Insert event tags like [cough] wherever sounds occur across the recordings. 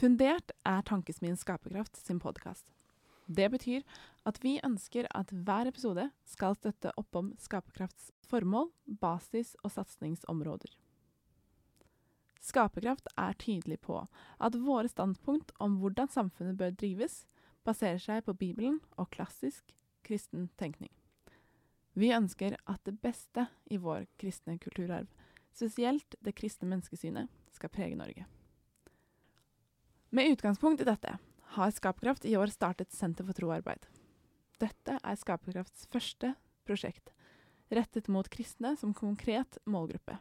Fundert er Tankesmien Skaperkraft sin podkast. Det betyr at vi ønsker at hver episode skal støtte opp om Skaperkrafts formål, basis og satsingsområder. Skaperkraft er tydelig på at våre standpunkt om hvordan samfunnet bør drives, baserer seg på Bibelen og klassisk kristen tenkning. Vi ønsker at det beste i vår kristne kulturarv, spesielt det kristne menneskesynet, skal prege Norge. Med utgangspunkt i dette har Skaperkraft i år startet Senter for troarbeid. Dette er Skaperkrafts første prosjekt, rettet mot kristne som konkret målgruppe.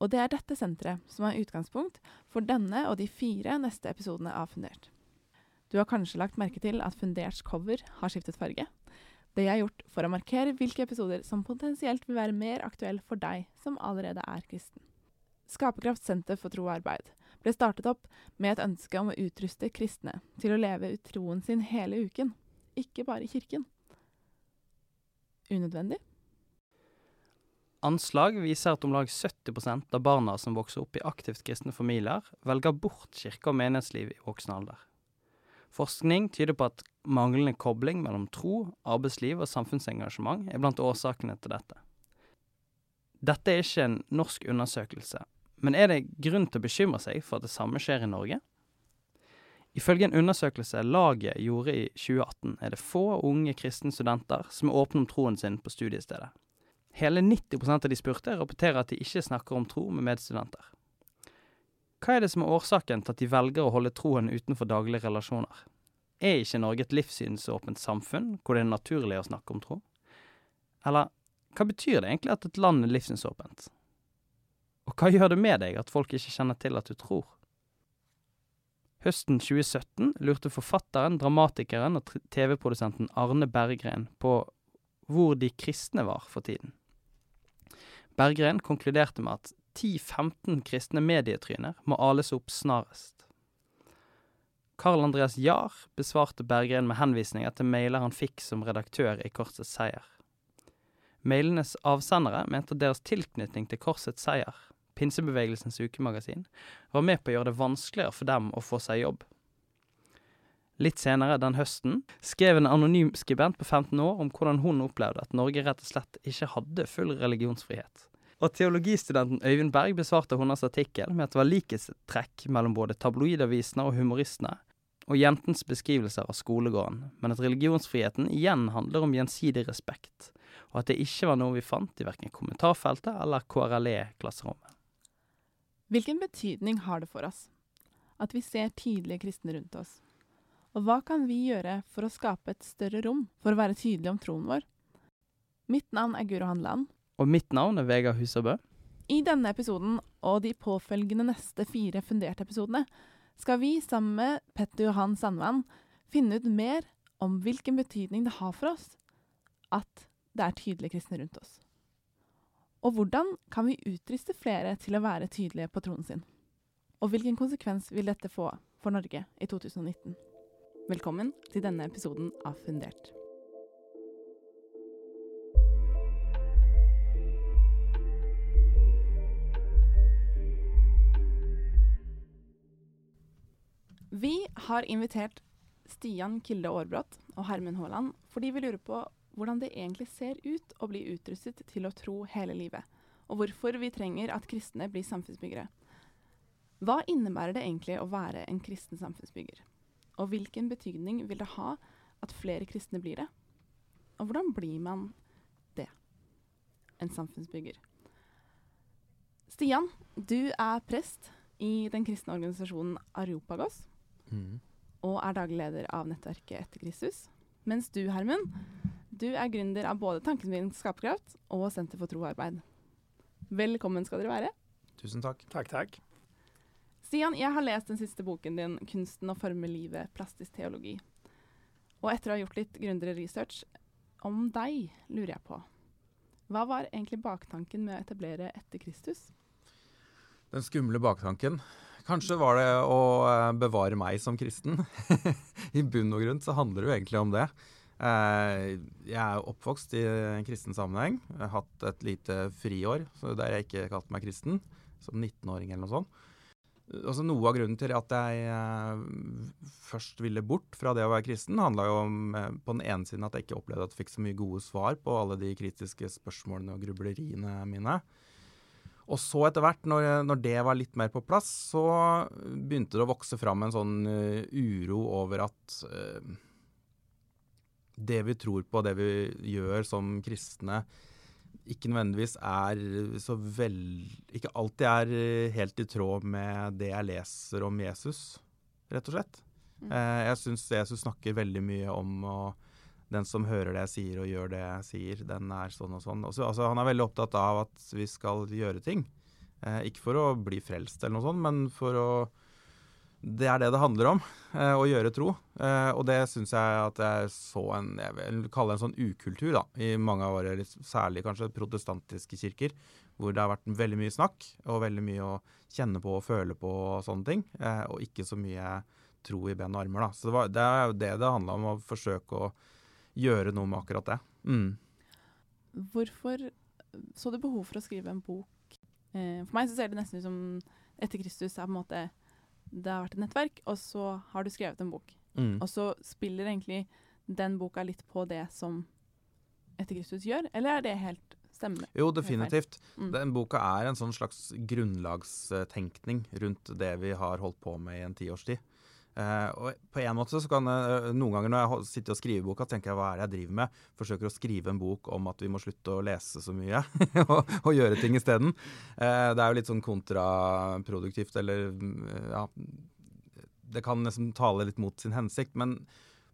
Og det er dette senteret som er utgangspunkt for denne og de fire neste episodene av Fundert. Du har kanskje lagt merke til at Funderts cover har skiftet farge. Det jeg har gjort for å markere hvilke episoder som potensielt vil være mer aktuelle for deg som allerede er kristen. Skaperkraft senter for tro og arbeid ble startet opp med et ønske om å utruste kristne til å leve ut troen sin hele uken, ikke bare i kirken. Unødvendig? Anslag viser at om lag 70% av barna som vokser opp i aktivt kristne familier, velger bort kirke og menighetsliv i voksen alder. Forskning tyder på at manglende kobling mellom tro, arbeidsliv og samfunnsengasjement er blant årsakene til dette. Dette er ikke en norsk undersøkelse, men er det grunn til å bekymre seg for at det samme skjer i Norge? Ifølge en undersøkelse laget gjorde i 2018, er det få unge kristne studenter som er åpne om troen sin på studiestedet. Hele 90% av de spurte rapporterer at de ikke snakker om tro med medstudenter. Hva er det som er årsaken til at de velger å holde troen utenfor daglige relasjoner? Er ikke Norge et livssynsåpent samfunn hvor det er naturlig å snakke om tro? Eller hva betyr det egentlig at et land er livssynsåpent? Og hva gjør det med deg at folk ikke kjenner til at du tror? Høsten 2017 lurte forfatteren, dramatikeren og TV-produsenten Arne Berggren på hvor de kristne var for tiden. Berggren konkluderte med at 10-15 kristne medietryner må ales opp snarest. Karl Andreas Jahr besvarte Berggren med henvisninger til mailer han fikk som redaktør i Korsets Seier. Mailenes avsendere mente deres tilknytning til Korsets Seier, pinsebevegelsens ukemagasin, var med på å gjøre det vanskeligere for dem å få seg jobb. Litt senere den høsten skrev en anonym skribent på 15 år om hvordan hun opplevde at Norge rett og slett ikke hadde full religionsfrihet. Og teologistudenten Øyvind Berg besvarte hennes artikkel med at det var likhetstrekk mellom både tabloidavisene og humoristene, og jentens beskrivelser av skolegården, men at religionsfriheten igjen handler om gjensidig respekt, og at det ikke var noe vi fant i verken kommentarfeltet eller KRLE-klasserommet. Hvilken betydning har det for oss at vi ser tydelige kristne rundt oss? Og hva kan vi gjøre for å skape et større rom for å være tydelige om troen vår? Mitt navn er Guro Handeland, og mitt navn er Vegard Husabø. I denne episoden og de påfølgende neste fire funderte episodene skal vi sammen med Petter Johan Sandvann finne ut mer om hvilken betydning det har for oss at det er tydelige kristne rundt oss. Og hvordan kan vi utruste flere til å være tydelige på troen sin? Og hvilken konsekvens vil dette få for Norge i 2019? Velkommen til denne episoden av Fundert. Vi har invitert Stian Kilde Aarbrot og Hermen Haaland fordi vi lurer på hvordan det egentlig ser ut å bli utrustet til å tro hele livet, og hvorfor vi trenger at kristne blir samfunnsbyggere. Hva innebærer det egentlig å være en kristen samfunnsbygger? Og hvilken betydning vil det ha at flere kristne blir det? Og hvordan blir man det? En samfunnsbygger. Stian, du er prest i den kristne organisasjonen Areopagos. Mm. Og er daglig leder av nettverket Etter Kristus. Mens du, Hermund, du er gründer av både Tanken min skaperkraft og Senter for tro og arbeid. Velkommen skal dere være. Tusen takk. Takk, takk. Stian, jeg har lest den siste boken din, 'Kunsten å forme livet plastisk teologi'. Og etter å ha gjort litt grundigere research om deg, lurer jeg på Hva var egentlig baktanken med å etablere Etter Kristus? Den skumle baktanken Kanskje var det å eh, bevare meg som kristen. [laughs] I bunn og grunn så handler det jo egentlig om det. Eh, jeg er oppvokst i en kristen sammenheng. Jeg har hatt et lite friår der jeg ikke kalte meg kristen, som 19-åring eller noe sånt. altså Noe av grunnen til at jeg eh, først ville bort fra det å være kristen, handla jo om eh, på den ene siden at jeg ikke opplevde at jeg fikk så mye gode svar på alle de kritiske spørsmålene og grubleriene mine. Og så etter hvert, når, når, det var litt mer på plass, så begynte det å vokse fram en sånn uro over at uh, det vi tror på, det vi gjør som kristne, ikke nødvendigvis er så vel Ikke alltid er helt i tråd med det jeg leser om Jesus, rett og slett. Mm. Eh, jeg syns Jesus snakker veldig mye om å den som hører det jeg sier og gjør det jeg sier, den er sånn og sånn. Også, altså, han er veldig opptatt av at vi skal gjøre ting. Eh, ikke for å bli frelst eller noe sånt, men for å det er det det handler om, eh, å gjøre tro. Eh, og det syns jeg at jeg så en jeg vil kalle en sånn ukultur da, i mange av våre, særlig kanskje protestantiske kirker, hvor det har vært veldig mye snakk og veldig mye å kjenne på og føle på og sånne ting, eh, og ikke så mye tro i ben og armer. da. Så det, var, det er jo det det handla om, å forsøke å gjøre noe med akkurat det. Mm. Hvorfor så du behov for å skrive en bok? For meg så ser det nesten ut som Etter Kristus er på en måte det har vært et nettverk, og så har du skrevet en bok. Mm. Og så spiller egentlig den boka litt på det som Etter Kristus gjør, eller er det helt stemmende? Jo, definitivt. Mm. Den boka er en sånn slags grunnlagstenkning rundt det vi har holdt på med i en tiårstid. Uh, og på en måte så kan uh, Noen ganger når jeg sitter og skriver boka, tenker jeg hva er det jeg driver med? Forsøker å skrive en bok om at vi må slutte å lese så mye [laughs] og, og, gjøre ting isteden. Uh, det er jo litt sånn kontraproduktivt, eller ja Det kan nesten tale litt mot sin hensikt. Men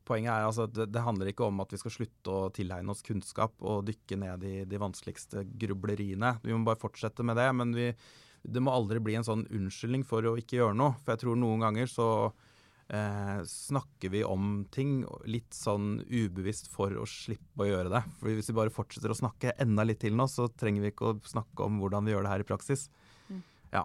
poenget er altså at det, det handler ikke om at vi skal slutte å tilegne oss kunnskap og dykke ned i de vanskeligste grubleriene. Vi må bare fortsette med det. Men vi, det må aldri bli en sånn unnskyldning for å ikke gjøre noe. For jeg tror noen ganger så eh, snakker vi om ting litt sånn ubevisst for å slippe å gjøre det. For Hvis vi bare fortsetter å snakke enda litt til nå, så trenger vi ikke å snakke om hvordan vi gjør det her i praksis. Mm. Ja.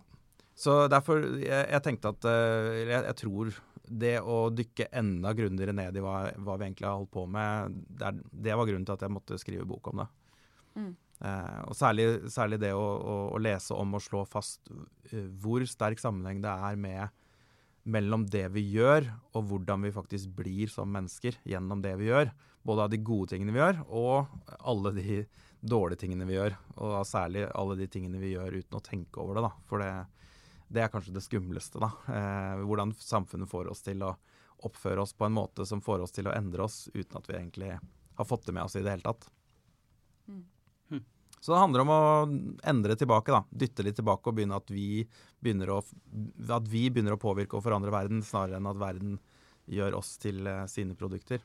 Så derfor jeg, jeg tenkte at eh, jeg, jeg, tror det å dykke enda grundigere ned i hva, hva vi egentlig har holdt på med, det, er, det, var grunnen til at jeg måtte skrive bok om det. Mm. Eh, og særlig, særlig det å, å, å, lese om og slå fast uh, hvor sterk sammenheng det er med mellom det vi gjør, og hvordan vi faktisk blir som mennesker gjennom det vi gjør. Både av de gode tingene vi gjør, og alle de dårlige tingene vi gjør. Og særlig alle de tingene vi gjør uten å tenke over det. da. For det, det er kanskje det skumleste. da. Eh, hvordan samfunnet får oss til å oppføre oss på en måte som får oss til å endre oss uten at vi egentlig har fått det med oss i det hele tatt. Så det handler om å endre tilbake, da. Dytte litt tilbake og begynne at vi begynner å, at vi begynner å påvirke og forandre verden, snarere enn at verden gjør oss til uh, sine produkter.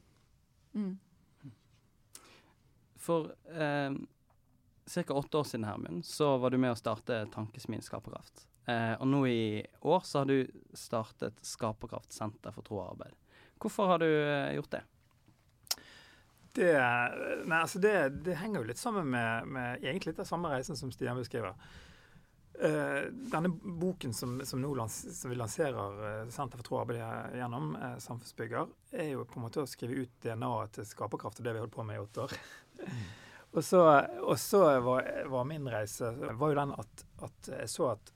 Mm. For eh, ca. åtte år siden, Hermund, så var du med å starte Tankesmien Skaperkraft. Eh, og nå i år så har du startet Skaperkraftsenter for tro og arbeid. Hvorfor har du eh, gjort det? Det, nei, altså det, det, henger jo litt sammen med, med egentlig av samme reisen som Stian beskriver. Uh, denne boken som, som, lans, som vi lanserer uh, Senter for tro og arbeid gjennom, uh, Samfunnsbygger, er jo på en måte å skrive ut DNA-et til skaperkraft og det vi holdt på med i åtte år. [laughs] Og så, og så var, var, min reise var jo den at, at jeg så at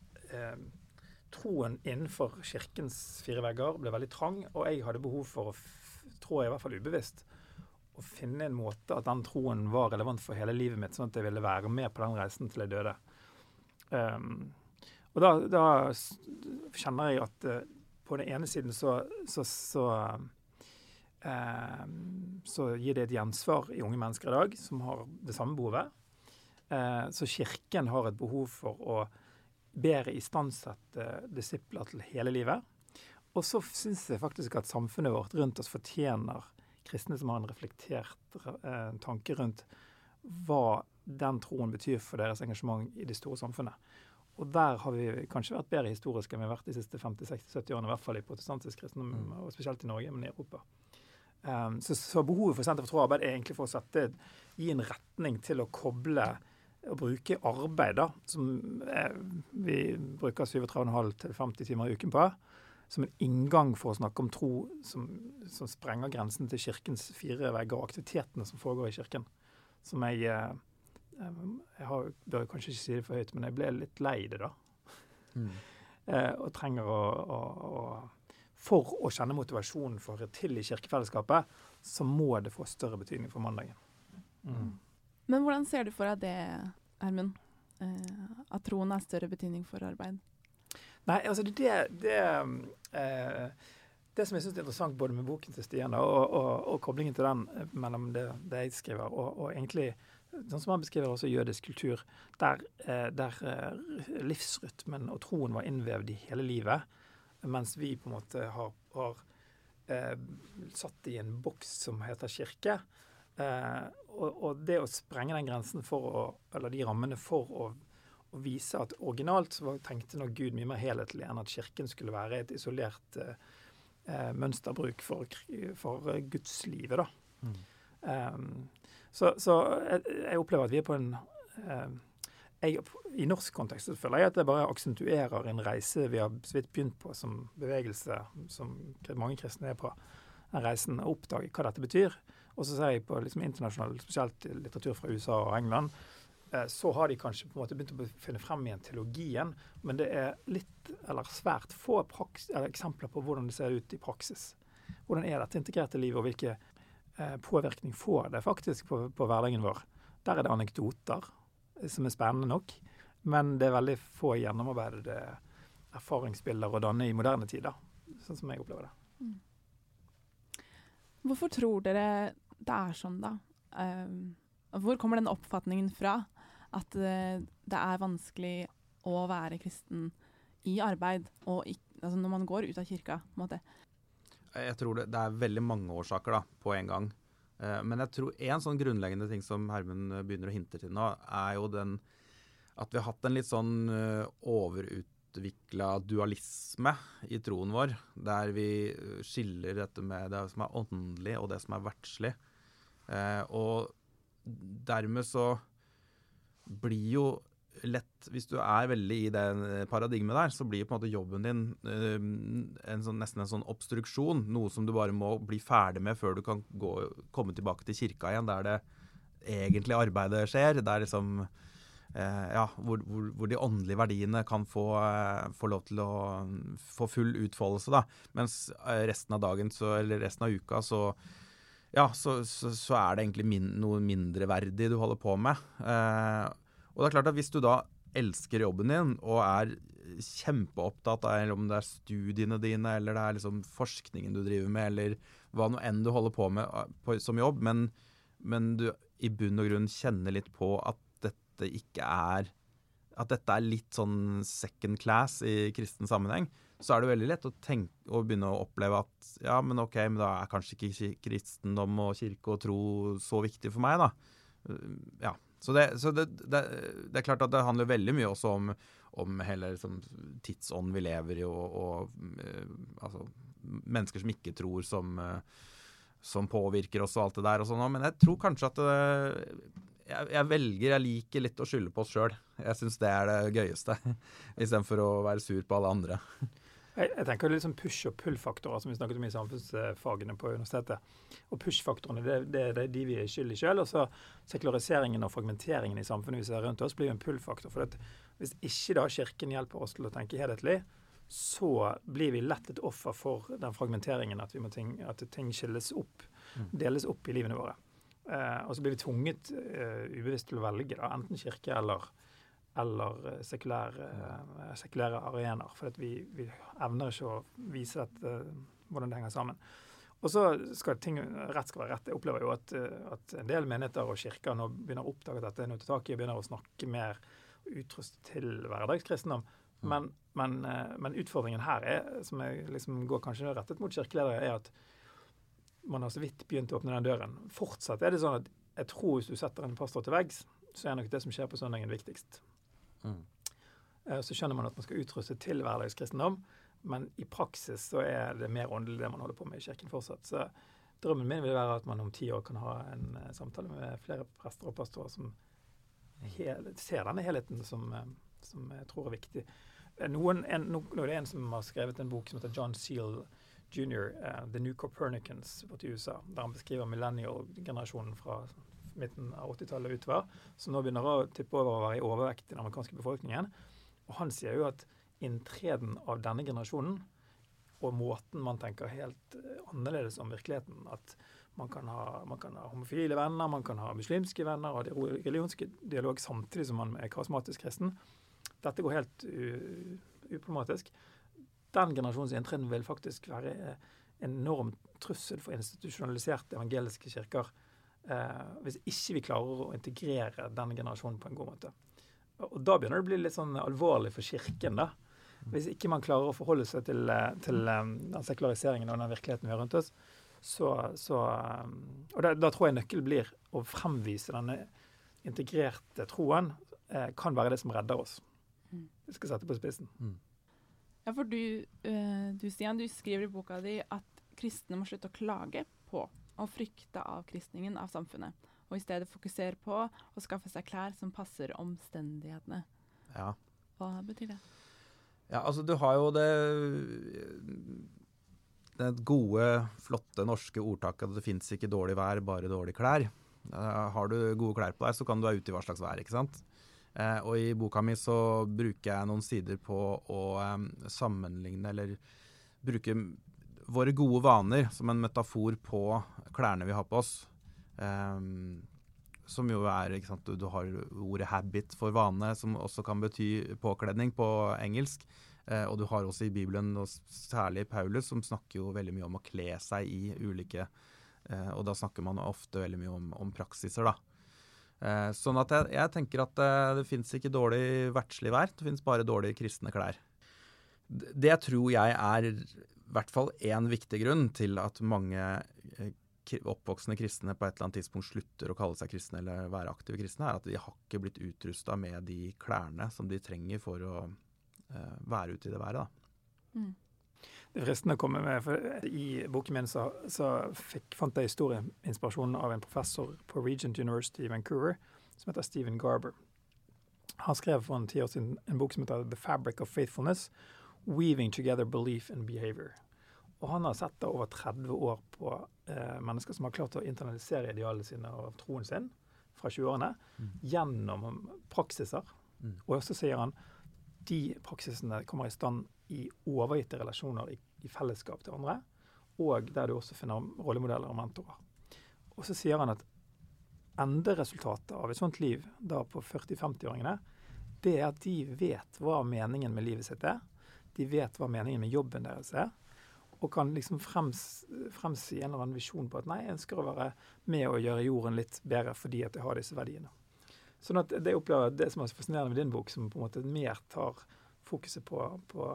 troen innenfor kirkens fire vegger ble veldig trang, og jeg hadde behov for å, tror jeg i hvert fall ubevisst, å finne en måte at den troen var relevant for hele livet mitt, sånn at jeg ville være med på den reisen til jeg døde. Um, og da, da, kjenner jeg at uh, på den ene siden så, så, så, uh, så gir det et gjensvar i unge mennesker i dag som har det samme behovet. Uh, så Kirken har et behov for å bedre istandsette disipler til hele livet. Og så syns jeg faktisk at samfunnet vårt rundt oss fortjener kristne som har en reflektert eh, tanke rundt hva den troen betyr for deres engasjement i det store samfunnet. Og der har vi kanskje vært bedre historiske enn vi har vært de siste 50-60-70 årene, i hvert fall i protestantisk kristendom, mm. og spesielt i Norge, men i Europa. Um, så, så, behovet for Senter for tro og arbeid er egentlig for å sette, gi en retning til å koble og bruke arbeid, da, som er, vi bruker 37,5 til 50 timer i uken på, som en inngang for å snakke om tro som, som sprenger grensen til kirkens fire vegger og aktivitetene som foregår i kirken. Som jeg eh, Jeg har, bør kanskje ikke si det for høyt, men jeg ble litt lei det, da. Mm. [laughs] eh, og trenger å, å, å For å kjenne motivasjonen for å til i kirkefellesskapet, så må det få større betydning for mandagen. Mm. Men hvordan ser du for deg det, Hermund? Eh, at troen har større betydning for arbeid? Nei, altså det, det, eh, det som jeg syns er interessant både med boken til Stian og, og, og, koblingen til den eh, mellom det, det jeg skriver, og, og, egentlig sånn som han beskriver også jødisk kultur, der, eh, der eh, livsrytmen og troen var innvevd i hele livet, mens vi på en måte har, har eh, satt i en boks som heter kirke. Eh, og, og, det å sprenge den grensen for å, eller de rammene for å, å vise at originalt så tenkte nok Gud mye mer helhetlig enn at kirken skulle være et isolert eh, eh mønsterbruk for, for gudslivet, da. Mm. Um, så, så jeg, jeg, opplever at vi er på en um, jeg, I norsk kontekst føler jeg at det bare aksentuerer en reise vi har så vidt begynt på som bevegelse, som mange kristne er på. Den reisen å oppdage hva dette betyr. Og så ser jeg på liksom internasjonal, spesielt litteratur fra USA og England, eh, så har de kanskje på en måte begynt å finne frem igjen teologien, men det er litt, eller svært få eksempler på hvordan det ser ut i praksis. Hvordan er dette integrerte livet, og hvilke eh, påvirkning får det faktisk på, på, hverdagen vår. Der er det anekdoter eh, som er spennende nok, men det er veldig få gjennomarbeidede erfaringsbilder å danne i moderne tider, sånn som jeg opplever det. Mm. Hvorfor tror dere det er sånn, da? Um, hvor kommer den oppfatningen fra? At uh, det er vanskelig å være kristen i arbeid, og i, altså når man går ut av kirka? på en måte. Jeg tror det, det er veldig mange årsaker da, på en gang. Uh, men jeg tror en sånn grunnleggende ting som Hermund begynner å hinte til nå, er jo den at vi har hatt en litt sånn uh, overutvikla dualisme i troen vår, der vi skiller dette med det som er åndelig og det som er verdslig. Eh, og dermed så blir jo lett Hvis du er veldig i det paradigmet der, så blir på en måte jobben din uh, en sånn, nesten en sånn obstruksjon. Noe som du bare må bli ferdig med før du kan gå, komme tilbake til kirka igjen, der det egentlige arbeidet skjer. Der liksom uh, Ja, hvor, hvor, hvor, de åndelige verdiene kan få, få, lov til å få full utfoldelse, da. Mens resten av dagen, så, eller resten av uka, så ja, så, så, så, er det egentlig min, noe mindreverdig du holder på med. Eh, og det er klart at hvis du da elsker jobben din og er kjempeopptatt av om det er studiene dine eller det er liksom forskningen du driver med, eller hva nå enn du holder på med eh, på, som jobb, men, men, du i bunn og grunn kjenner litt på at dette ikke er At dette er litt sånn second class i kristen sammenheng, så er det veldig lett å tenke å begynne å oppleve at ja, men ok, men da er kanskje ikke kristendom og kirke og tro så viktig for meg, da. Ja. Så, det, så det, det, det, er klart at det handler veldig mye også om, om hele liksom, tidsånden vi lever i, og, og uh, altså, mennesker som ikke tror, som, uh, som, påvirker oss og alt det der og sånn. Men jeg tror kanskje at jeg, jeg, velger, jeg liker litt å skylde på oss sjøl. Jeg syns det er det gøyeste, [laughs] istedenfor å være sur på alle andre. Jeg, jeg tenker litt sånn push- og pull-faktorer, som vi snakket om i samfunnsfagene på universitetet. Og push-faktorene det, det, det, er de vi er skyld i sjøl. Og så sekulariseringen og fragmenteringen i samfunnet vi ser rundt oss, blir jo en pull-faktor. For hvis ikke da Kirken hjelper oss til å tenke helhetlig, så blir vi lett et offer for den fragmenteringen, at, ting, at ting skilles opp, mm. deles opp i livene våre. Eh, og så blir vi tvunget eh, ubevisst til å velge da, enten kirke eller eller eh, sekulære, eh, sekulære arenaer. For vi, vi, evner ikke å vise dette, hvordan det henger sammen. Og så skal ting rett skal være rett. Jeg opplever jo at, eh, at en del menigheter og kirker nå begynner å oppdage at dette er noe til tak i, og begynner å snakke mer utrustet til hverdagskristendom. Men, men, men, utfordringen her, er, som jeg liksom går kanskje rettet mot kirkeledere, er at man har så vidt begynt å åpne den døren. Fortsatt er det sånn at jeg tror hvis du setter en pastor til veggs, så er nok det som skjer på søndagen, viktigst. Mm. Eh, så skjønner man at man skal utruste til hverdagskristendom, men i praksis så er det mer åndelig det man holder på med i kirken fortsatt. Så drømmen min vil være at man om ti år kan ha en uh, samtale med flere prester og pastorer som hele, ser denne helheten som, uh, som, jeg tror er viktig. Noen, en, no, det er en som har skrevet en bok som heter John Seal jr., uh, 'The New Copernicans' i USA, der han beskriver millennial-generasjonen fra midten av 80-tallet utover, som nå begynner å tippe over å være i overvekt i den amerikanske befolkningen. Og han sier jo at inntreden av denne generasjonen og måten man tenker helt eh, annerledes om virkeligheten. At man kan, ha, man kan ha homofile venner, man kan ha muslimske venner ha religionske dialog samtidig som man er karismatisk kristen. Dette går helt uproblematisk. Den generasjonens inntreden vil faktisk være en enorm trussel for institusjonaliserte evangeliske kirker eh, hvis ikke vi klarer å integrere denne generasjonen på en god måte. Og Da begynner det å bli litt sånn alvorlig for Kirken. da. Hvis ikke man klarer å forholde seg til, eh, til um, den sekulariseringen og den virkeligheten vi har rundt oss, så, så Og da, da, tror jeg nøkkelen blir å fremvise denne integrerte troen eh, kan være det som redder oss. Mm. Vi skal sette på spissen. Mm. Ja, for du, du, Stian, du skriver i boka di at kristne må slutte å klage på og frykte avkristningen av samfunnet, og i stedet fokusere på å skaffe seg klær som passer omstendighetene. Ja. Hva betyr det? Ja, altså du har jo det det gode, flotte norske ordtaket at det fins ikke dårlig vær, bare dårlige klær. Uh, har du gode klær på deg, så kan du være ute i hva slags vær, ikke sant. Uh, og i boka mi så bruker jeg noen sider på å um, sammenligne, eller bruke våre gode vaner som en metafor på klærne vi har på oss. Um, som jo er ikke sant, Du har ordet 'habit' for vane, som også kan bety påkledning på engelsk. Uh, og du har også i Bibelen, og særlig Paulus, som snakker jo veldig mye om å kle seg i ulike uh, Og da snakker man ofte veldig mye om, om praksiser, da. Uh, sånn at jeg, jeg tenker at det fins ikke dårlig verdslig vær, det fins bare dårlige kristne klær. Det tror jeg er hvert fall én viktig grunn til at mange eh, oppvoksende kristne på et eller annet tidspunkt slutter å kalle seg kristne eller være aktive kristne, er at de har ikke blitt utrusta med de klærne som de trenger for å uh, være ute i det været. Mm. Det er fristende å komme med, for I boken min så, så fikk, fant jeg historieinspirasjon av en professor på Regent University i Vancouver som heter Stephen Garber. Han skrev for en ti år siden en bok som heter The Fabric of Faithfulness. Weaving Together Belief and Behavior. Og han har sett det over 30 år på eh, mennesker som har klart å internalisere idealene sine og troen sin fra 20-årene mm. gjennom praksiser. Mm. Og så sier han de praksisene kommer i stand i overgitte relasjoner i, i, fellesskap til andre, og der du også finner rollemodeller og mentorer. Og så sier han at enderesultatet av et sånt liv da på 40-50-åringene, det er at de vet hva meningen med livet sitt er. De vet hva meningen med jobben deres er og kan liksom frems, fremsi en eller annen visjon på at nei, jeg ønsker å være med og gjøre jorden litt bedre fordi at jeg har disse verdiene. Sånn at det opplever det som er så fascinerende med din bok, som på en måte mer tar fokuset på, på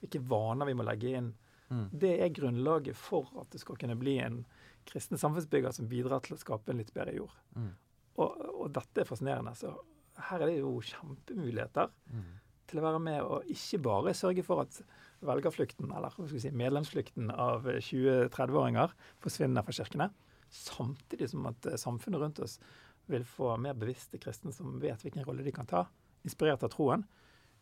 hvilke vaner vi må legge inn. Mm. Det er grunnlaget for at det skal kunne bli en kristen samfunnsbygger som bidrar til å skape en litt bedre jord. Mm. Og, og, dette er fascinerende. Så her er det jo kjempemuligheter mm. Til å være med og ikke bare sørge for at velgerflukten, eller hva skal vi si, medlemsflukten av 20-30-åringer forsvinner fra kirkene. Samtidig som at eh, samfunnet rundt oss vil få mer bevisste kristne som vet hvilken rolle de kan ta, inspirert av troen,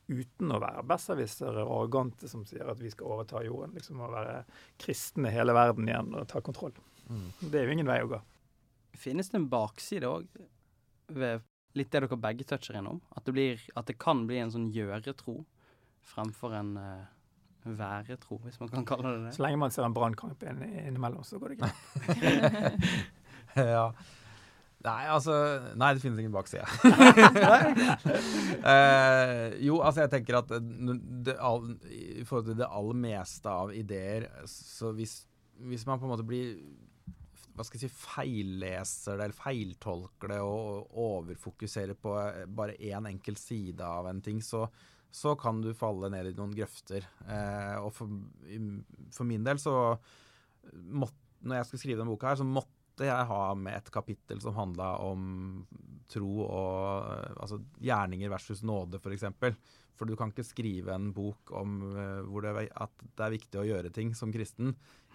uten å være besserwissere og arrogante som sier at vi skal overta jorden. liksom Å være kristne hele verden igjen og ta kontroll. Mm. Det er jo ingen vei å gå. Finnes det en bakside òg ved litt det dere begge toucher innom? At det, blir, at det kan bli en sånn gjøretro fremfor en uh væretro, hvis man kan kalle det det. Så lenge man ser en brannkamp innimellom, så går det greit. [laughs] ja. Nei, altså Nei, det finnes ingen bakside. uh, [laughs] [laughs] jo, altså jeg tenker at det, all, i forhold til det aller meste av ideer Så hvis, hvis man på en måte blir hva skal jeg si, feilleser det eller feiltolker det og overfokuserer på bare én enkelt side av en ting, så, så kan du falle ned i noen grøfter. Eh, og for, for, min del så måtte, Når jeg skulle skrive denne boka her, så måtte jeg ha med et kapittel som handla om tro og altså gjerninger versus nåde, f.eks. For, eksempel. for du kan ikke skrive en bok om uh, hvor det, at det er viktig å gjøre ting som kristen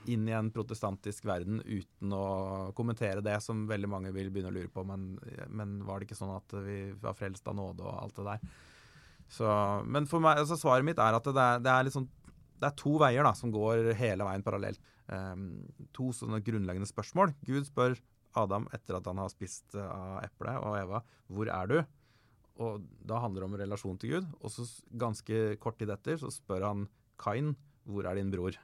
inn i en protestantisk verden uten å kommentere det, som veldig mange vil begynne å lure på. Men, men var det ikke sånn at vi var frelst av nåde og alt det der? Så, men for meg, altså svaret mitt er at det er, det er, liksom, det er to veier da, som går hele veien parallelt. Um, to sånne grunnleggende spørsmål. Gud spør Adam etter at han har spist av eplet, og Eva hvor er du? og da handler det om relasjon til Gud. Og så ganske kort tid etter så spør han Kain hvor er din bror.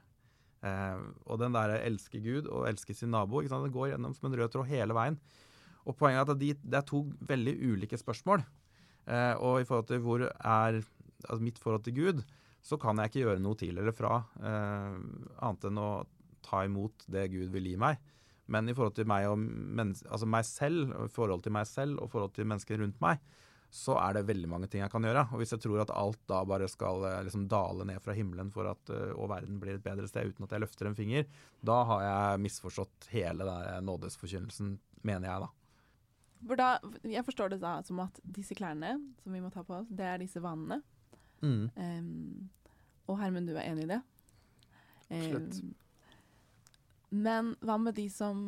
Eh, og den der elske Gud og elske sin nabo, ikke sant? det går gjennom som en rød tråd hele veien. Og poenget er at de, det er to veldig ulike spørsmål. Eh, og i forhold til hvor er altså mitt forhold til Gud, så kan jeg ikke gjøre noe til eller fra eh, annet enn å ta imot det Gud vil gi meg. Men i forhold til meg, og altså meg selv, forhold til meg selv og forhold til mennesker rundt meg, så er det veldig mange ting jeg kan gjøre. Og hvis jeg tror at alt da bare skal eh, liksom dale ned fra himmelen for at eh, og verden blir et bedre sted uten at jeg løfter en finger, da har jeg misforstått hele den nådesforkynnelsen, mener jeg da. For da, jeg forstår det da som at disse klærne som vi må ta på oss, det er disse vanene. Mm. Um, og Hermen, du er enig i det? Absolutt. Um, men hva med de som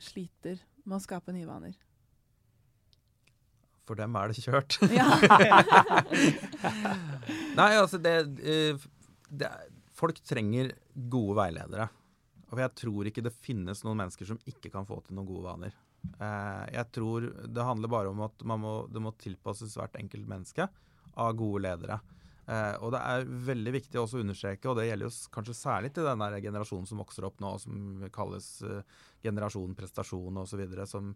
sliter med å skape nye vaner? For dem er det kjørt. [laughs] Ja. [laughs] Nei, altså det, eh, det Folk trenger gode veiledere. Og jeg tror ikke det finnes noen mennesker som ikke kan få til noen gode vaner. Eh, Jeg tror det handler bare om at man må, det må tilpasses hvert enkelt menneske av gode ledere. Eh, og det er veldig viktig også å understreke, og det gjelder jo kanskje særlig til den generasjonen som vokser opp nå, som kalles generasjon prestasjon osv., som,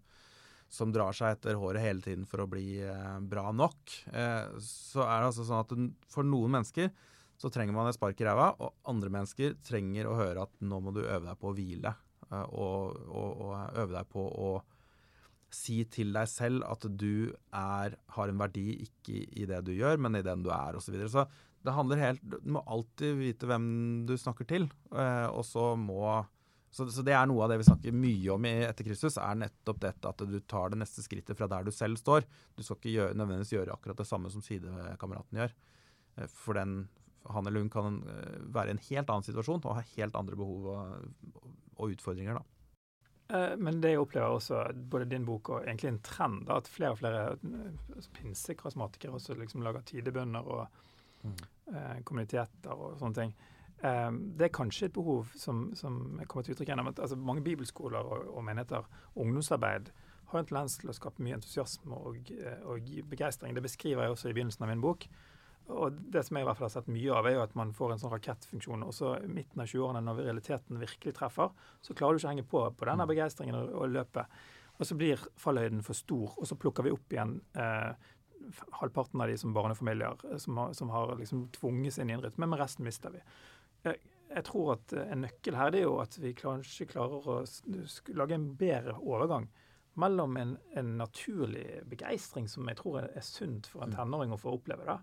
som drar seg etter håret hele tiden for å bli eh, bra nok, eh, så er det altså sånn at for noen mennesker så trenger man et spark i ræva, og andre mennesker trenger å høre at nå må du øve deg på å hvile. eh, og, og, og øve deg på å si til deg selv at du er, har en verdi ikke i, det du gjør, men i den du er, osv. Så, videre. så det handler helt Du må alltid vite hvem du snakker til, og så må så, så det er noe av det vi snakker mye om i Etter Kristus, er nettopp dette at du tar det neste skrittet fra der du selv står. Du skal ikke gjøre, nødvendigvis gjøre akkurat det samme som sidekameraten gjør. Eh, For den, han eller hun kan eh, være i en helt annen situasjon og ha helt andre behov og, og utfordringer. da. Eh, Men det jeg opplever også, både din bok og egentlig en trend, da, at flere og flere eh, pinsekrasmatikere også liksom lager tidebønner og eh, kommuniteter og sånne ting. Eh, det er kanskje et behov som, som kommer til uttrykk gjennom at altså, mange bibelskoler og, og menigheter, ungdomsarbeid, har en tendens til å skape mye entusiasme og, eh, og begeistring. Det beskriver jeg også i begynnelsen av min bok. Og det som jeg i hvert fall har sett mye av, er jo at man får en sånn rakettfunksjon. Og så i midten av 20-årene, når realiteten virkelig treffer, så klarer du ikke å henge på på denne begeistringen og, og løpet. Og så blir fallhøyden for stor, og så plukker vi opp igjen eh, halvparten av de som barnefamilier eh, som har, som har liksom tvunget seg inn i en rytme, men resten mister vi. Jeg, jeg tror at eh, en nøkkel her det er jo at vi kanskje klarer å lage en bedre overgang mellom en, en naturlig begeistring, som jeg tror er, sunt for en Mm. tenåring å få oppleve. da,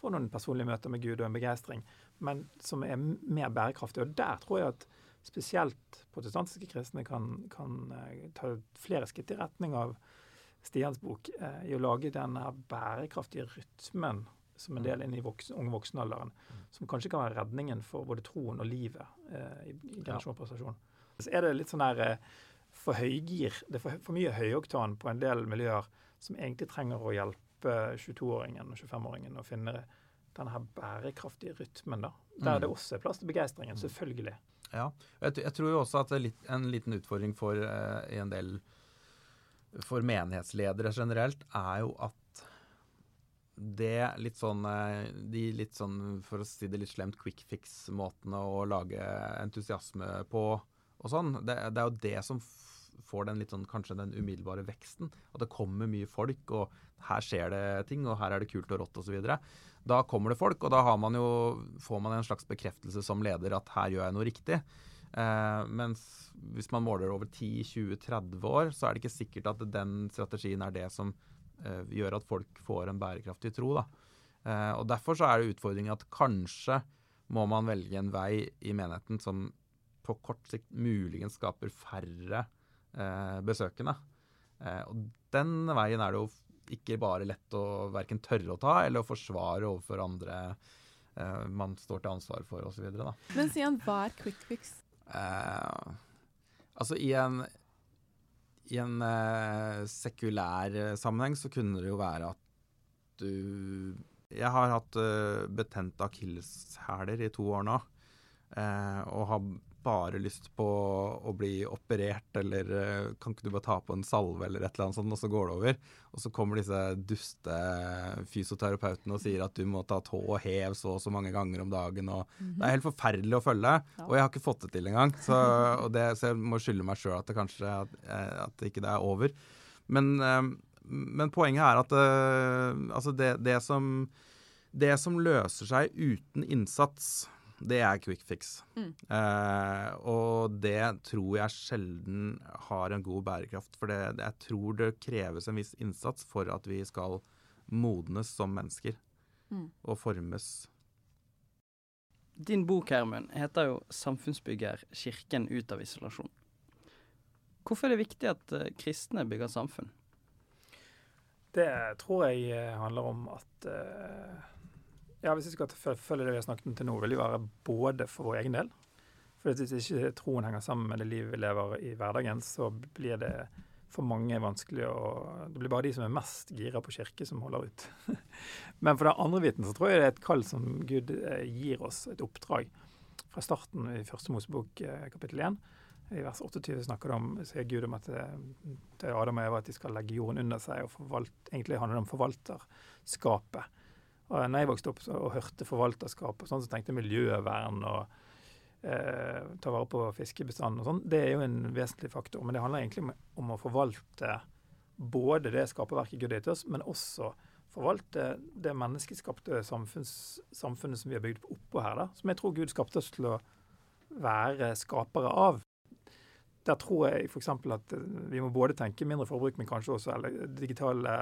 få noen personlige møter med Gud og en begeistring, men som er mer bærekraftig. Og der tror jeg at spesielt protestantiske kristne kan, kan eh, ta flere skritt i retning av Stians bok eh, i å lage denne bærekraftige rytmen som en del inn i voksen, unge voksenalderen, som kanskje kan være redningen for både troen og livet eh, i, generasjon og prestasjon. Så er det litt sånn der eh, for høygir. Det er for, for mye høyoktan på en del miljøer som egentlig trenger å hjelpe 22-åringen og 25-åringen å finne den her bærekraftige rytmen, da. Der Mm. det også er plass til begeistringen, selvfølgelig. Ja. Jeg, jeg tror jo også at det litt, en liten utfordring for eh, en del for menighetsledere generelt, er jo at det litt sånn eh, De litt sånn, for å si det litt slemt, quick fix-måtene å lage entusiasme på og sånn, det, det er jo det som får den litt sånn, kanskje den umiddelbare veksten. At det kommer mye folk, og her skjer det ting, og her er det kult og rått osv. Da kommer det folk, og da man jo, får man en slags bekreftelse som leder at her gjør jeg noe riktig. Eh, mens hvis man måler over 10-20-30 år, så er det ikke sikkert at den strategien er det som gjør at folk får en bærekraftig tro. Da. Eh, og Derfor så er det utfordringen at kanskje må man velge en vei i menigheten som på kort sikt muligens skaper færre eh, besøkende. Eh, og den veien er det jo ikke bare lett å verken tørre å ta eller å forsvare overfor andre eh, man står til ansvar for osv. Men Sian, hva er quick fix? Eh, altså i en i en eh, sekulær eh, sammenheng så kunne det jo være at du Jeg har hatt eh, betente akilleshæler i to år nå. eh, og har bare lyst på å bli operert, eller eh, kan ikke du bare ta på en salve eller et eller annet sånt, og så går det over. Og så kommer disse duste fysioterapeutene og sier at du må ta tå og hev så og så mange ganger om dagen. og Det er helt forferdelig å følge, og jeg har ikke fått det til engang. Så, [laughs] og det, så jeg må skylde meg sjøl at det kanskje at, eh, at ikke det er over. Men, eh, men poenget er at altså det, det, som, det som løser seg uten innsats det er quick fix. Mm. Eh, og det tror jeg sjelden har en god bærekraft. For det, jeg tror det kreves en viss innsats for at vi skal modnes som mennesker. Mm. Og formes. Din bok Hermund, heter jo 'Samfunnsbygger kirken ut av isolasjon'. Hvorfor er det viktig at uh, kristne bygger samfunn? Det tror jeg eh, handler om at uh ja, Hvis vi skal følge det vi har snakket om til nå, vil det jo være både for vår egen del. For Hvis ikke troen henger sammen med det livet vi lever i hverdagen, så blir det for mange vanskelig å Det blir bare de som er mest gira på kirke, som holder ut. [laughs] Men for den andre biten så tror jeg det er et kall som Gud eh, gir oss, et oppdrag. Fra starten i første Mosebok eh, kapittel 1. I vers 28 snakker det om, sier Gud om at eh, det er Adam og Eva at de skal legge jorden under seg. og forvalt, Egentlig handler det om forvalterskapet. Når jeg vokste opp og hørte forvalterskap, og sånn, så tenkte jeg miljøvern og eh, ta vare på fiskebestanden og sånn. Det er jo en vesentlig faktor. Men det handler egentlig om, om å forvalte både det skaperverket Gud gitt oss, men også forvalte det menneskeskapte samfunns, samfunnet som vi har bygd oppå her, da, som jeg tror Gud skapte oss til å være skapere av. Der tror jeg f.eks. at vi må både tenke mindre forbruk, men kanskje også digitale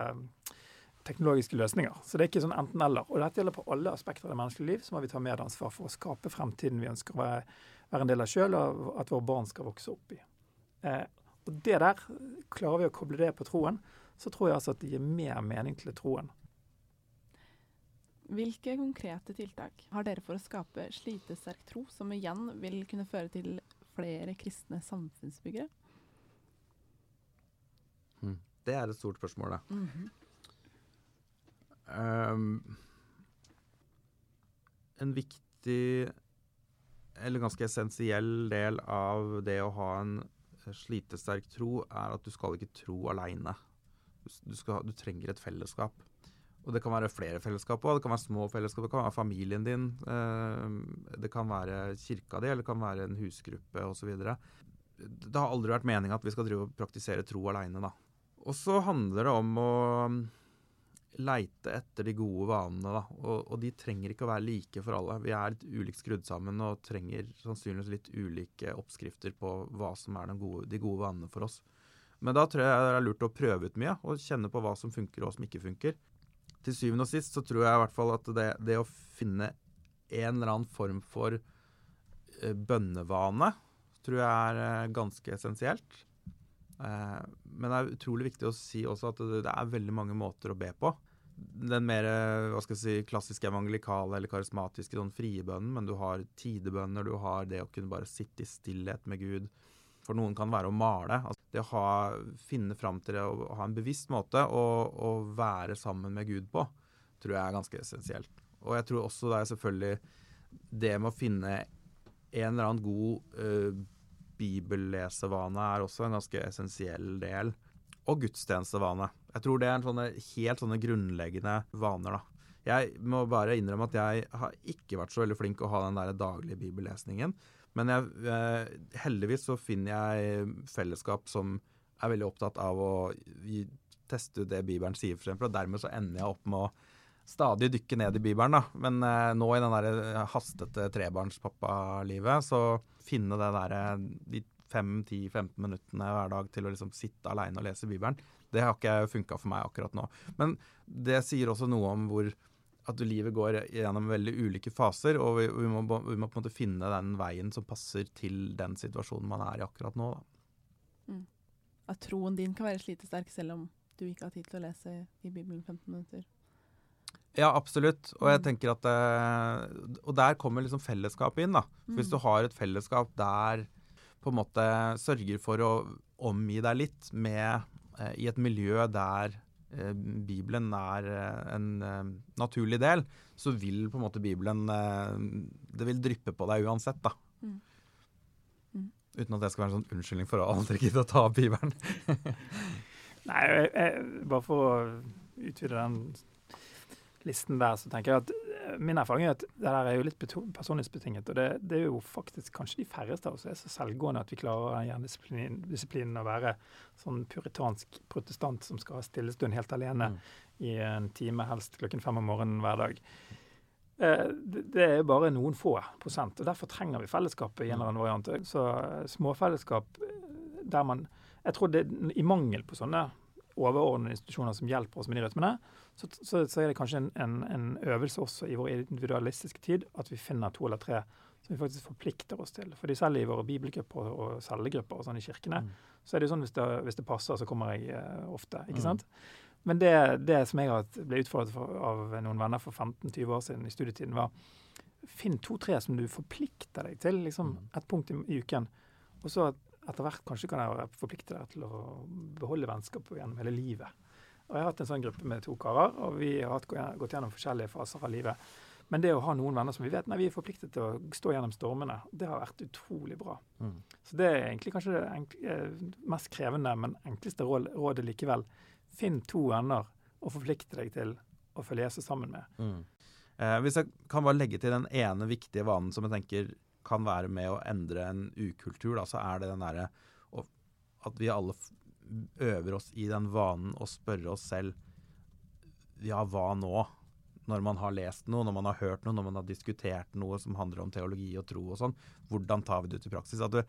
teknologiske løsninger. Så det er ikke sånn enten-eller. Og dette gjelder på alle aspekter av det menneskelige liv. Så må vi ta medansvar for å skape fremtiden vi ønsker å være, være en del av sjøl, og at våre barn skal vokse opp i. Eh, og det der, klarer vi å koble det på troen, så tror jeg altså at det gir mer mening til troen. Hvilke konkrete tiltak har dere for å skape slitesterk tro, som igjen vil kunne føre til flere kristne samfunnsbyggere? Hmm. Det er et stort spørsmål, da. Mm -hmm. Um, en viktig eller ganske essensiell del av det å ha en slitesterk tro, er at du skal ikke tro aleine. Du, du, trenger et fellesskap. Og Det kan være flere fellesskap òg. Det kan være små fellesskap, det kan være familien din. Uh, det kan være kirka di, eller det kan være en husgruppe osv. Det har aldri vært meninga at vi skal drive og praktisere tro aleine. Og så handler det om å leite etter de gode vanene. Da. Og, og, de trenger ikke å være like for alle. Vi er litt ulikt skrudd sammen og trenger sannsynligvis litt ulike oppskrifter på hva som er gode, de gode vanene for oss. Men da tror jeg det er lurt å prøve ut mye og kjenne på hva som funker og hva som ikke funker. Til syvende og sist så tror jeg i hvert fall at det, det å finne en eller annen form for eh, bønnevane tror jeg er eh, ganske essensielt. Eh, men det er utrolig viktig å si også at det er veldig mange måter å be på den mer hva skal jeg si, klassiske evangelikale eller karismatiske sånn frie bønnen, men du har tidebønner, du har det å kunne bare sitte i stillhet med Gud. For noen kan være å male. Altså det å ha, finne fram til det å ha en bevisst måte å, være sammen med Gud på, tror jeg er ganske essensielt. Og jeg tror også det er selvfølgelig det med å finne en eller annen god uh, bibellesevane er også en ganske essensiell del. Og gudstjenestevane. Jeg tror det er sånne, helt sånne grunnleggende vaner, da. Jeg må bare innrømme at jeg har ikke vært så veldig flink å ha den der daglige bibellesningen. Men jeg, eh, heldigvis så finner jeg fellesskap som er veldig opptatt av å teste ut det Bibelen sier, eksempel, og dermed så ender jeg opp med å stadig dykke ned i Bibelen. da. Men eh, nå i den der hastete trebarnspappalivet, så finne det der, de 5-10-15 minuttene hver dag til å liksom sitte aleine og lese Bibelen, det har ikke funka for meg akkurat nå. Men det sier også noe om hvor at livet går gjennom veldig ulike faser, og vi, vi, må, vi, må, på en måte finne den veien som passer til den situasjonen man er i akkurat nå. Mm. At troen din kan være slitesterk selv om du ikke har tid til å lese i Bibelen 15 minutter? Ja, absolutt. Og jeg mm. tenker at eh, Og der kommer liksom fellesskapet inn. da. For Hvis mm. du har et fellesskap der på en måte sørger for å omgi deg litt med i et miljø der eh, Bibelen er eh, en naturlig del, så vil på en måte Bibelen Det vil dryppe på deg uansett, da. Mm. Uten at det skal være en sånn unnskyldning for å aldri [laughs] gidde å ta opp Bibelen. [laughs] Nei, jeg, jeg, bare for å utvide den listen der, så tenker jeg at eh, min erfaring er at det der er jo litt personlighetsbetinget. Og det, det, er jo faktisk kanskje de færreste av oss er så selvgående at vi klarer jerndisiplinen disiplinen å være sånn puritansk protestant som skal ha stillestund helt alene mm. i en time, helst klokken fem om morgenen hver dag. Eh, det er bare noen få prosent. og Derfor trenger vi fellesskapet i en eller annen variant. Så eh, småfellesskap der man Jeg tror det i mangel på sånne overordnede institusjoner som hjelper oss med de rytmene, så, så, så, er det kanskje en, en, en, øvelse også i vår individualistiske tid at vi finner to eller tre som vi faktisk forplikter oss til. Fordi selv i våre bibelgrupper og cellegrupper og sånn i kirkene, mm. så er det jo sånn hvis det, hvis det passer, så kommer jeg uh, ofte. ikke mm. sant? Men det, det, som jeg ble utfordret for, av noen venner for 15-20 år siden i studietiden, var finn to-tre som du forplikter deg til. liksom mm. Et punkt i, i uken. Og så etter hvert kanskje kan jeg forplikte deg til å beholde vennskapet gjennom hele livet. Og Jeg har hatt en sånn gruppe med to karer, og vi har gått gjennom forskjellige faser av livet. Men det å ha noen venner som vi vet nei, vi er forpliktet til å stå gjennom stormene, det har vært utrolig bra. Mm. Så det er egentlig kanskje det enkle, eh, mest krevende, men enkleste rådet likevel. Finn to venner og forplikte deg til å følge Jesus sammen med. Mm. Eh, hvis jeg kan bare legge til den ene viktige vanen som jeg tenker kan være med å endre en ukultur, da, så er det den derre at vi alle øver oss i den vanen å spørre oss selv ja, hva nå? Når man har lest noe, når man har hørt noe, når man har diskutert noe som handler om teologi og tro og sånn, hvordan tar vi det ut i praksis? At du,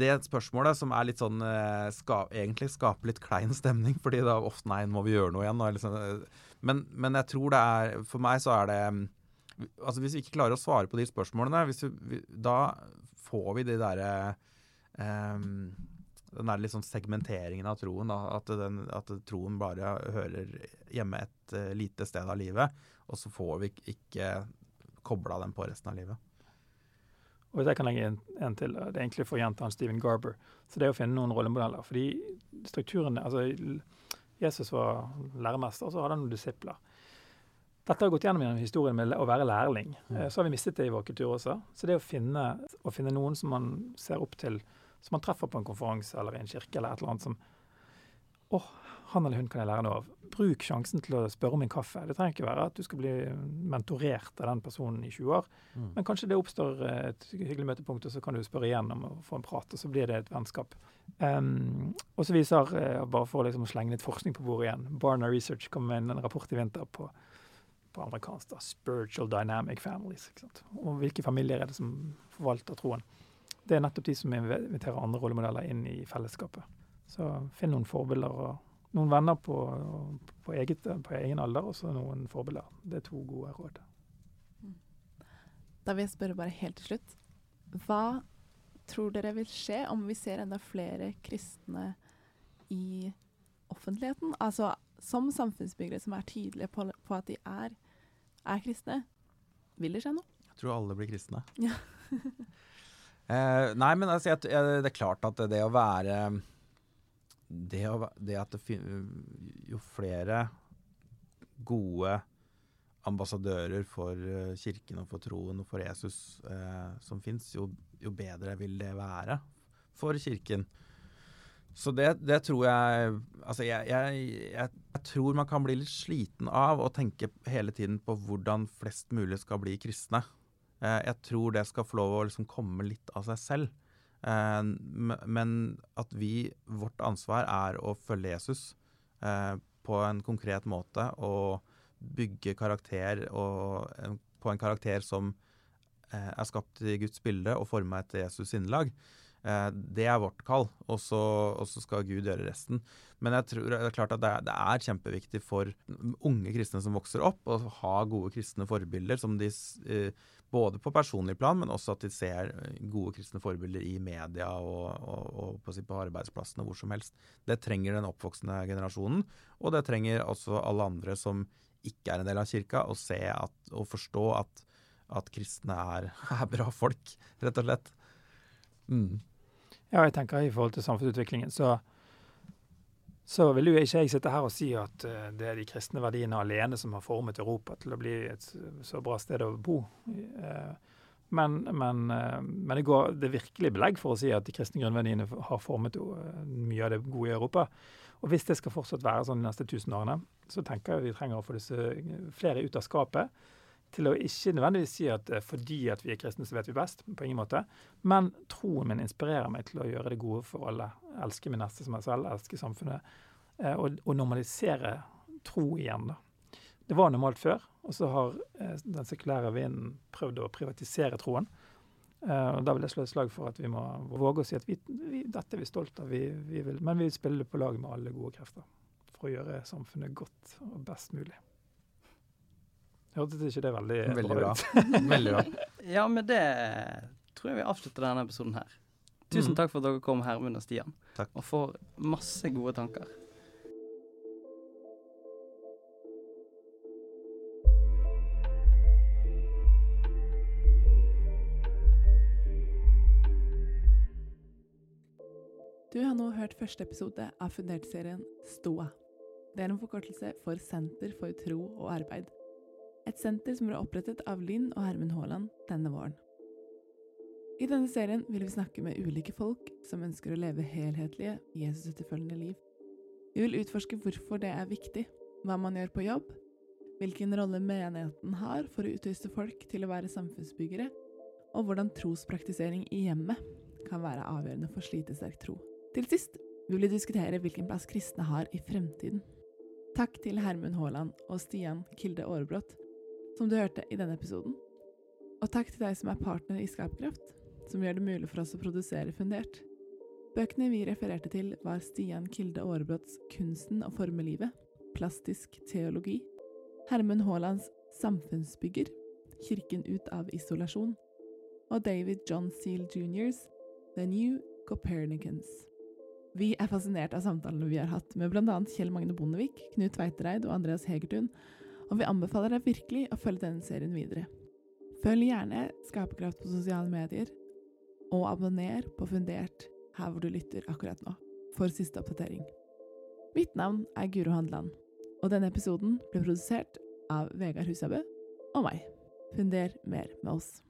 det spørsmålet som er litt sånn eh, ska, egentlig skaper litt klein stemning, fordi da ofte nei, må vi gjøre noe igjen. Liksom, men, men, jeg tror det er For meg så er det altså Hvis vi ikke klarer å svare på de spørsmålene, vi, da får vi de derre um, den der liksom segmenteringen av troen. Da, at, den, at, troen bare hører hjemme et uh, lite sted av livet, og så får vi ikke kobla den på resten av livet. Og jeg kan legge en, en til, det er egentlig for å gjenta Stephen Garber. Så det er å finne noen rollemodeller. Fordi strukturene altså Jesus var læremester, og så hadde han noen disipler. Dette har gått gjennom gjennom historien med å være lærling. Mm. Så har vi mistet det i vår kultur også. Så det å finne, å finne noen som man ser opp til som man treffer på en konferanse eller i en kirke eller et eller annet som Å, han eller hun kan jeg lære noe av. Bruk sjansen til å spørre om en kaffe. Det trenger ikke være at du skal bli mentorert av den personen i 20 år, mm. men kanskje det oppstår et hyggelig møtepunkt, og så kan du spørre igjen om å få en prat, og så blir det et vennskap. Um, og så viser, uh, bare for liksom å slenge litt forskning på bordet igjen, Barna Research kom med en, en rapport i vinter på på amerikansk da, spiritual dynamic families. Og hvilke familier er det som forvalter troen? det er nettopp de som inviterer andre rollemodeller inn i fellesskapet. Så finn noen forbilder og noen venner på, på, eget, på egen alder, og så noen forbilder. Det er to gode råd. Da vil jeg spørre bare helt til slutt. Hva tror dere vil skje om vi ser enda flere kristne i offentligheten? Altså som samfunnsbyggere som er tydelige på, på at de er, er, kristne. Vil det skje noe? Jeg tror alle blir kristne. Ja. [laughs] Eh, nei, men altså, jeg, det er klart at det å være Det, å, det at det Jo flere gode ambassadører for uh, kirken og for troen og for Jesus eh, som fins, jo, jo, bedre vil det være for kirken. Så det, det tror jeg Altså, jeg, jeg, jeg, tror man kan bli litt sliten av å tenke hele tiden på hvordan flest mulig skal bli kristne. Eh, jeg tror det skal få lov å liksom komme litt av seg selv. Eh, men at vi, vårt ansvar er å følge Jesus eh, på en konkret måte og bygge karakter og, på en karakter som er skapt i Guds bilde og forma etter Jesus innlag. Det er vårt kall, og så, og så, skal Gud gjøre resten. Men jeg tror det er klart at det er, det er, kjempeviktig for unge kristne som vokser opp, å ha gode kristne forbilder som de både på personlig plan, men også at de ser eh, gode kristne forbilder i media og, og, og på, på, arbeidsplassene hvor som helst. Det trenger den oppvoksende generasjonen, og det trenger også alle andre som ikke er en del av kirka, å se at, og forstå at, at kristne er, [laughs] er, bra folk, rett og slett. Mm. Ja, jeg tenker i forhold til samfunnsutviklingen, så så vil jo ikke jeg sitte her og si at uh, det er de kristne verdiene alene som har formet Europa til å bli et så bra sted å bo. Uh, Men, men, eh, men det, går, det er virkelig belegg for å si at de kristne grunnverdiene har formet eh, mye av det gode i Europa. Og hvis det skal fortsatt være sånn de neste tusen årene, så tenker jeg vi trenger å få disse flere ut av skapet. Til å ikke nødvendigvis si at fordi at vi er kristne, så vet vi best. På ingen måte. Men troen min inspirerer meg til å gjøre det gode for alle. Elske min neste som meg selv, elske samfunnet. Og, og normalisere tro igjen, da. Det var normalt før, og så har eh, den sekulære vinden prøvd å privatisere troen. Eh, og Da vil jeg slå et slag for at vi må våge å si at vi, vi, dette er vi stolt av, vi, vi vil, men vi vil spille på lag med alle gode krefter for å gjøre samfunnet godt og best mulig. Hørtes ikke det veldig, Veldig bra ut? [laughs] Veldig bra. Ja, med det tror jeg vi avslutter denne episoden her. Tusen Mm. takk for at dere kom, Hermund og Stian, Takk. og får masse gode tanker. Du har nå hørt første episode av Fundert-serien STOA. Det er en forkortelse for Senter for tro og arbeid. Et senter som ble opprettet av Linn og Hermen Haaland denne våren. I denne serien vil vi snakke med ulike folk som ønsker å leve helhetlige, Jesus-etterfølgende liv. Vi vil utforske hvorfor det er viktig, hva man gjør på jobb, hvilken rolle menigheten har for å utruste folk til å være samfunnsbyggere, og hvordan trospraktisering i hjemmet kan være avgjørende for slitesterk tro. Til sist vil vi diskutere hvilken plass kristne har i fremtiden. Takk til Hermund Haaland og Stian Kilde Aarebrot, som du hørte i denne episoden. Og takk til deg som er partner i Skapkraft, som gjør det mulig for oss å produsere fundert. Bøkene vi refererte til, var Stian Kilde Aarebrots 'Kunsten å forme livet', Plastisk teologi, Hermund Haalands 'Samfunnsbygger', Kirken ut av isolasjon, og David John Seal Jr.'s 'The New Copernicans'. Vi er fascinert av samtalene vi har hatt med bl.a. Kjell Magne Bondevik, Knut Veitereid og Andreas Hegertun, og vi anbefaler deg virkelig å følge denne serien videre. Følg gjerne Skaperkraft på sosiale medier, og abonner på Fundert her hvor du lytter akkurat nå, for siste oppdatering. Mitt navn er Guro Handeland, og denne episoden ble produsert av Vegard Husabø og meg. Funder mer med oss.